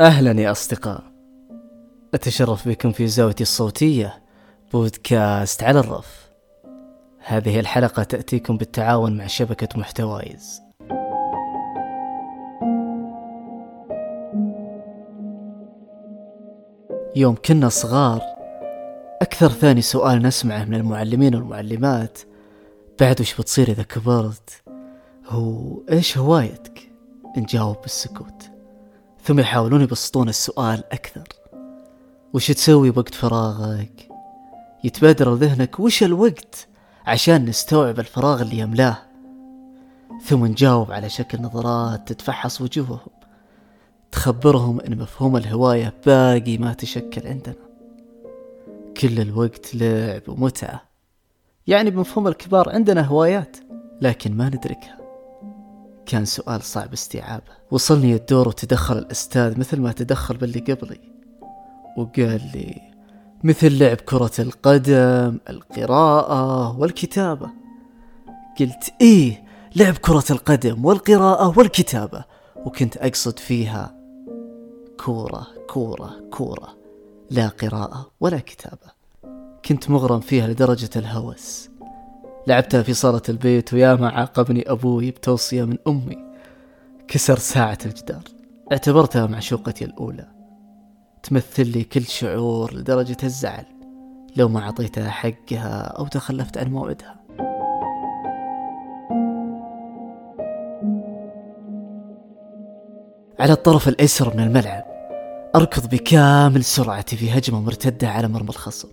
أهلا يا أصدقاء. أتشرف بكم في زاويتي الصوتية بودكاست على الرف. هذه الحلقة تأتيكم بالتعاون مع شبكة محتوايز. يوم كنا صغار أكثر ثاني سؤال نسمعه من المعلمين والمعلمات بعد وش بتصير إذا كبرت؟ هو إيش هوايتك؟ نجاوب بالسكوت. ثم يحاولون يبسطون السؤال أكثر. وش تسوي بوقت فراغك؟ يتبادر لذهنك وش الوقت عشان نستوعب الفراغ اللي يملاه. ثم نجاوب على شكل نظرات تتفحص وجوههم. تخبرهم إن مفهوم الهواية باقي ما تشكل عندنا. كل الوقت لعب ومتعة. يعني بمفهوم الكبار عندنا هوايات لكن ما ندركها. كان سؤال صعب استيعابه. وصلني الدور وتدخل الأستاذ مثل ما تدخل باللي قبلي. وقال لي مثل لعب كرة القدم القراءة والكتابة. قلت إيه لعب كرة القدم والقراءة والكتابة. وكنت أقصد فيها كورة كورة كورة لا قراءة ولا كتابة. كنت مغرم فيها لدرجة الهوس. لعبتها في صالة البيت ويا ما عاقبني أبوي بتوصية من أمي. كسر ساعة الجدار. اعتبرتها معشوقتي الأولى. تمثل لي كل شعور لدرجة الزعل. لو ما أعطيتها حقها أو تخلفت عن موعدها. على الطرف الأيسر من الملعب أركض بكامل سرعتي في هجمة مرتدة على مرمى الخصم.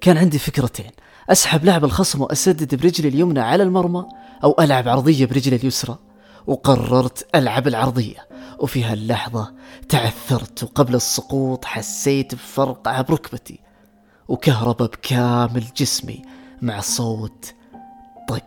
كان عندي فكرتين. أسحب لاعب الخصم وأسدد برجلي اليمنى على المرمى أو ألعب عرضية برجلي اليسرى. وقررت ألعب العرضية. وفي هاللحظة تعثرت وقبل السقوط حسيت بفرقعة بركبتي وكهرباء بكامل جسمي مع صوت طق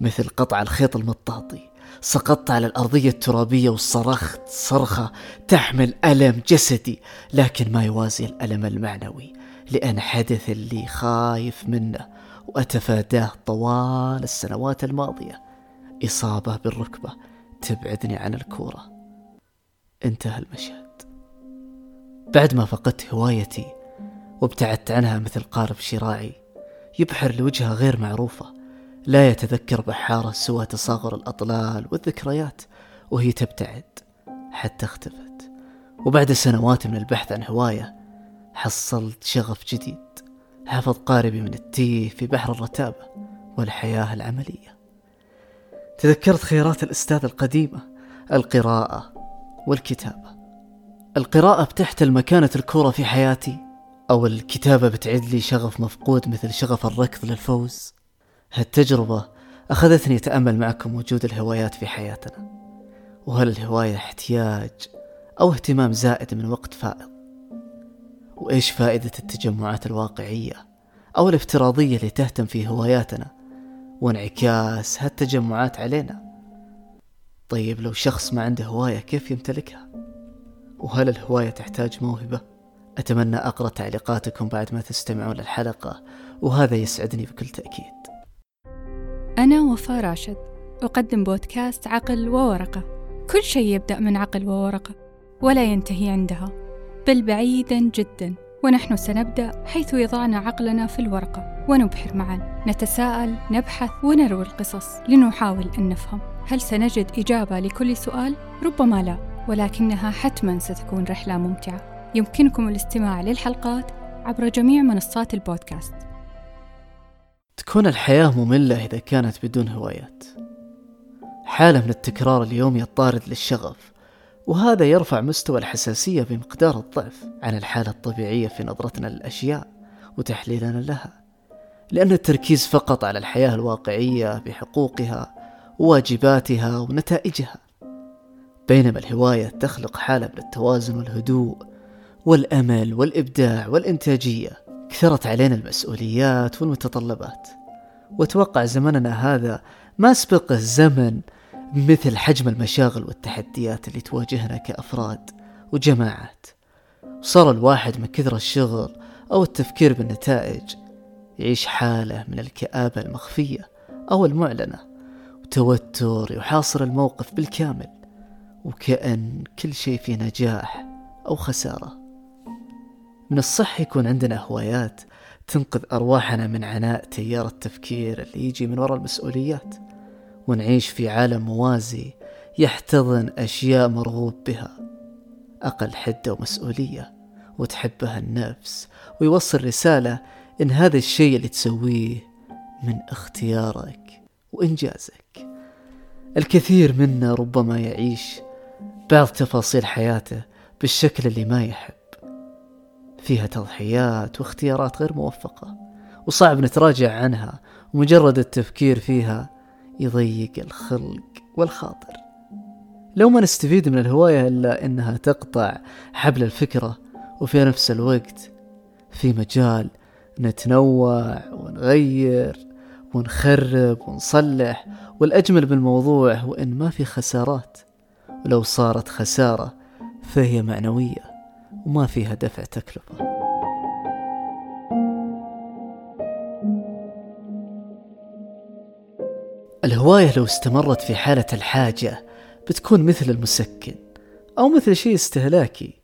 مثل قطع الخيط المطاطي. سقطت على الأرضية الترابية وصرخت صرخة تحمل ألم جسدي لكن ما يوازي الألم المعنوي. لأن حدث اللي خايف منه وأتفاداه طوال السنوات الماضية. إصابة بالركبة تبعدني عن الكورة. انتهى المشهد بعد ما فقدت هوايتي وابتعدت عنها مثل قارب شراعي يبحر لوجهة غير معروفة لا يتذكر بحارة سوى تصاغر الأطلال والذكريات وهي تبتعد حتى اختفت. وبعد سنوات من البحث عن هواية حصلت شغف جديد. حفظ قاربي من التيه في بحر الرتابة والحياة العملية. تذكرت خيارات الأستاذ القديمة القراءة والكتابة. القراءة بتحتل مكانة الكورة في حياتي أو الكتابة بتعد لي شغف مفقود مثل شغف الركض للفوز. هالتجربة أخذتني أتأمل معكم وجود الهوايات في حياتنا. وهل الهواية احتياج أو اهتمام زائد من وقت فائض؟ وإيش فائدة التجمعات الواقعية أو الافتراضية اللي تهتم في هواياتنا؟ وانعكاس هالتجمعات علينا. طيب لو شخص ما عنده هواية كيف يمتلكها؟ وهل الهواية تحتاج موهبة؟ أتمنى أقرأ تعليقاتكم بعد ما تستمعون للحلقة وهذا يسعدني بكل تأكيد. أنا وفاء راشد أقدم بودكاست عقل وورقة. كل شيء يبدأ من عقل وورقة ولا ينتهي عندها. بل بعيدا جدا ونحن سنبدأ حيث يضعنا عقلنا في الورقة ونبحر معا. نتساءل نبحث ونروي القصص لنحاول أن نفهم. هل سنجد إجابة لكل سؤال؟ ربما لا ولكنها حتما ستكون رحلة ممتعة. يمكنكم الاستماع للحلقات عبر جميع منصات البودكاست. تكون الحياة مملة إذا كانت بدون هوايات. حالة من التكرار اليومي الطارد للشغف وهذا يرفع مستوى الحساسية بمقدار الضعف عن الحالة الطبيعية في نظرتنا للأشياء وتحليلنا لها. لأن التركيز فقط على الحياة الواقعية بحقوقها وواجباتها ونتائجها بينما الهواية تخلق حالة من التوازن والهدوء والأمل والإبداع والإنتاجية. كثرت علينا المسؤوليات والمتطلبات. وأتوقع زمننا هذا ما سبق الزمن مثل حجم المشاغل والتحديات اللي تواجهنا كأفراد وجماعات. صار الواحد من كثر الشغل أو التفكير بالنتائج يعيش حالة من الكآبة المخفية أو المعلنة وتوتر يحاصر الموقف بالكامل وكأن كل شيء فيه نجاح أو خسارة. من الصح يكون عندنا هوايات تنقذ أرواحنا من عناء تيار التفكير اللي يجي من وراء المسؤوليات. ونعيش في عالم موازي يحتضن أشياء مرغوب بها. أقل حدة ومسؤولية وتحبها النفس ويوصل رسالة إن هذا الشيء اللي تسويه من اختيارك وإنجازك. الكثير منا ربما يعيش بعض تفاصيل حياته بالشكل اللي ما يحب. فيها تضحيات واختيارات غير موفقة وصعب نتراجع عنها ومجرد التفكير فيها يضيق الخلق والخاطر. لو ما نستفيد من الهواية إلا إنها تقطع حبل الفكرة وفي نفس الوقت في مجال نتنوع ونغير ونخرب ونصلح والأجمل بالموضوع هو إن ما في خسارات. ولو صارت خسارة فهي معنوية وما فيها دفع تكلفة. الهواية لو استمرت في حالة الحاجة بتكون مثل المسكن أو مثل شيء استهلاكي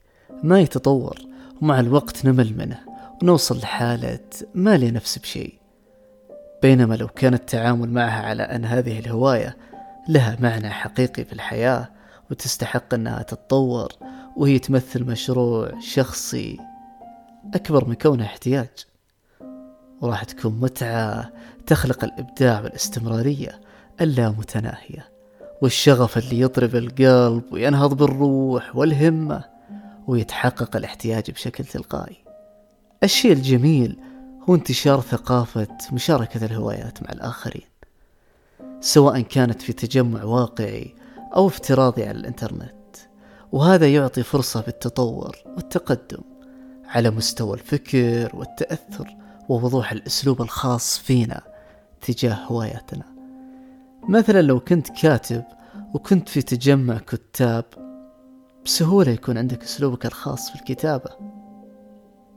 ما يتطور ومع الوقت نمل منه ونوصل لحالة ما لي نفس بشيء. بينما لو كان التعامل معها على أن هذه الهواية لها معنى حقيقي في الحياة وتستحق أنها تتطور وهي تمثل مشروع شخصي أكبر من كونها احتياج وراح تكون متعة تخلق الإبداع والاستمرارية اللامتناهية والشغف اللي يضرب القلب وينهض بالروح والهمة ويتحقق الاحتياج بشكل تلقائي. الشيء الجميل هو انتشار ثقافة مشاركة الهوايات مع الآخرين سواء كانت في تجمع واقعي أو افتراضي على الإنترنت. وهذا يعطي فرصة بالتطور والتقدم على مستوى الفكر والتأثر ووضوح الأسلوب الخاص فينا تجاه هواياتنا. مثلا لو كنت كاتب وكنت في تجمع كتاب بسهولة يكون عندك أسلوبك الخاص في الكتابة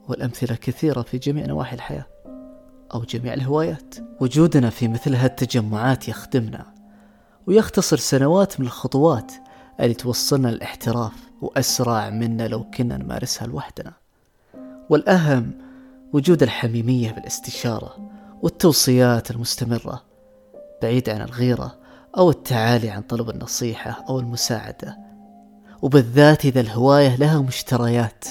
والأمثلة كثيرة في جميع نواحي الحياة أو جميع الهوايات. وجودنا في مثل هالتجمعات يخدمنا ويختصر سنوات من الخطوات اللي توصلنا للاحتراف وأسرع منا لو كنا نمارسها لوحدنا. والأهم وجود الحميمية بالاستشارة والتوصيات المستمرة بعيد عن الغيرة أو التعالي عن طلب النصيحة أو المساعدة. وبالذات إذا الهواية لها مشتريات.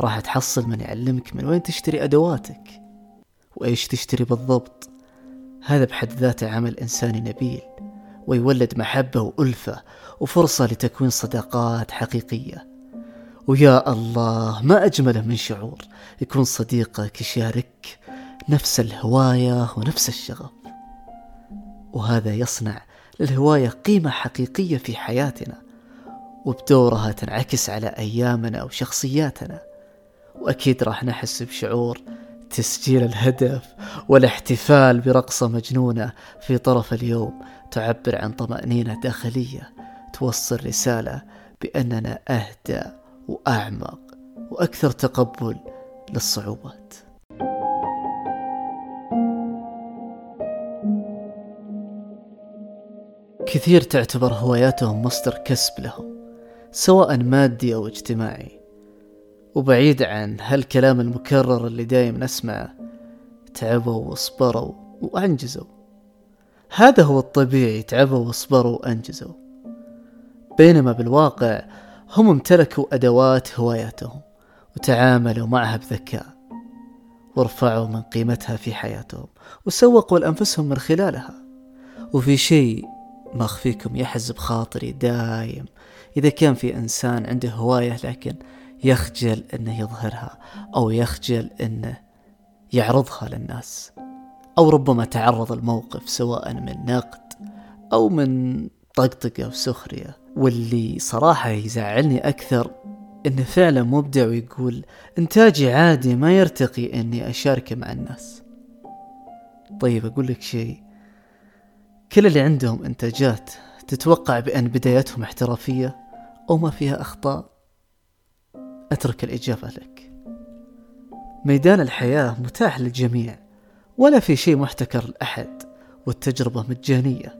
راح تحصل من يعلمك من وين تشتري أدواتك وإيش تشتري بالضبط. هذا بحد ذاته عمل إنساني نبيل ويولد محبة وألفة وفرصة لتكوين صداقات حقيقية. ويا الله ما أجمله من شعور يكون صديقك يشارك نفس الهواية ونفس الشغف. وهذا يصنع للهواية قيمة حقيقية في حياتنا وبدورها تنعكس على أيامنا وشخصياتنا. وأكيد راح نحس بشعور تسجيل الهدف والاحتفال برقصة مجنونة في طرف اليوم تعبر عن طمأنينة داخلية توصل رسالة بأننا أهدى وأعمق وأكثر تقبل للصعوبات. كثير تعتبر هواياتهم مصدر كسب لهم سواء مادي أو اجتماعي. وبعيد عن هالكلام المكرر اللي دايم نسمعه تعبوا وصبروا وأنجزوا. هذا هو الطبيعي تعبوا وصبروا وأنجزوا. بينما بالواقع هم امتلكوا أدوات هواياتهم وتعاملوا معها بذكاء ورفعوا من قيمتها في حياتهم وسوقوا لأنفسهم من خلالها. وفي شيء ما أخفيكم يحز بخاطري دايم. إذا كان في إنسان عنده هواية لكن يخجل أنه يظهرها أو يخجل أنه يعرضها للناس أو ربما تعرض الموقف سواء من نقد أو من طقطقة وسخرية واللي صراحة يزعلني أكثر إنه فعلا مبدع ويقول إنتاجي عادي ما يرتقي إني أشاركه مع الناس. طيب أقول لك شيء. كل اللي عندهم إنتاجات تتوقع بأن بدايتهم احترافية أو ما فيها أخطاء. أترك الإجابة لك. ميدان الحياة متاح للجميع ولا في شيء محتكر لأحد والتجربة مجانية.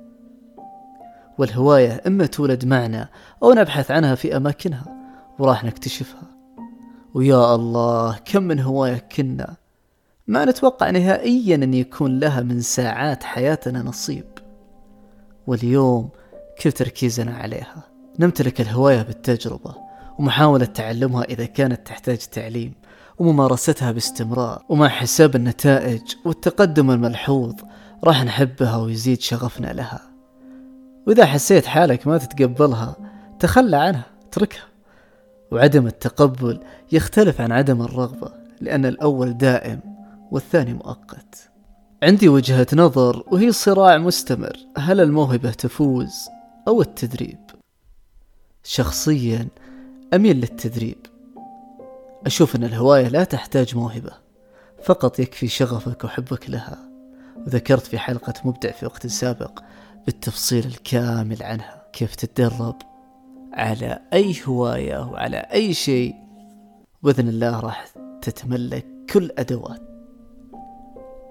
والهواية إما تولد معنا أو نبحث عنها في أماكنها وراح نكتشفها. ويا الله كم من هواية كنا. ما نتوقع نهائيا أن يكون لها من ساعات حياتنا نصيب. واليوم كل تركيزنا عليها. نمتلك الهواية بالتجربة ومحاولة تعلمها إذا كانت تحتاج تعليم وممارستها باستمرار. ومع حساب النتائج والتقدم الملحوظ راح نحبها ويزيد شغفنا لها. وإذا حسيت حالك ما تتقبلها تخلى عنها اتركها. وعدم التقبل يختلف عن عدم الرغبة لأن الأول دائم والثاني مؤقت. عندي وجهة نظر وهي صراع مستمر. هل الموهبة تفوز أو التدريب؟ شخصيا أميل للتدريب أشوف أن الهواية لا تحتاج موهبة فقط يكفي شغفك وحبك لها. وذكرت في حلقة مبدع في وقت سابق بالتفصيل الكامل عنها. كيف تتدرب على أي هواية وعلى أي شيء؟ بإذن الله راح تتملك كل أدوات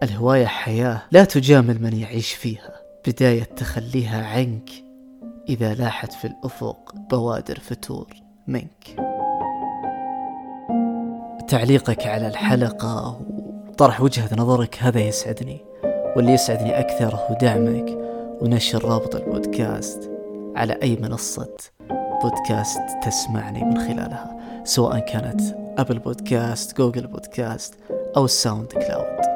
الهواية حياة لا تجامل من يعيش فيها. بداية تخليها عنك إذا لاحت في الأفق بوادر فتور منك. تعليقك على الحلقة وطرح وجهة نظرك هذا يسعدني واللي يسعدني أكثر هو دعمك ونشر رابط البودكاست على أي منصة بودكاست تسمعني من خلالها سواء كانت Apple Podcast Google Podcast أو ال SoundCloud.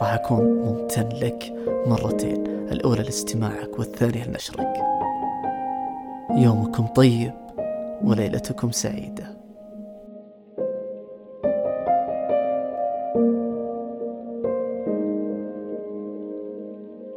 راح أكون ممتن لك مرتين الأولى لاستماعك والثانية لنشرك. يومكم طيب وليلتكم سعيدة.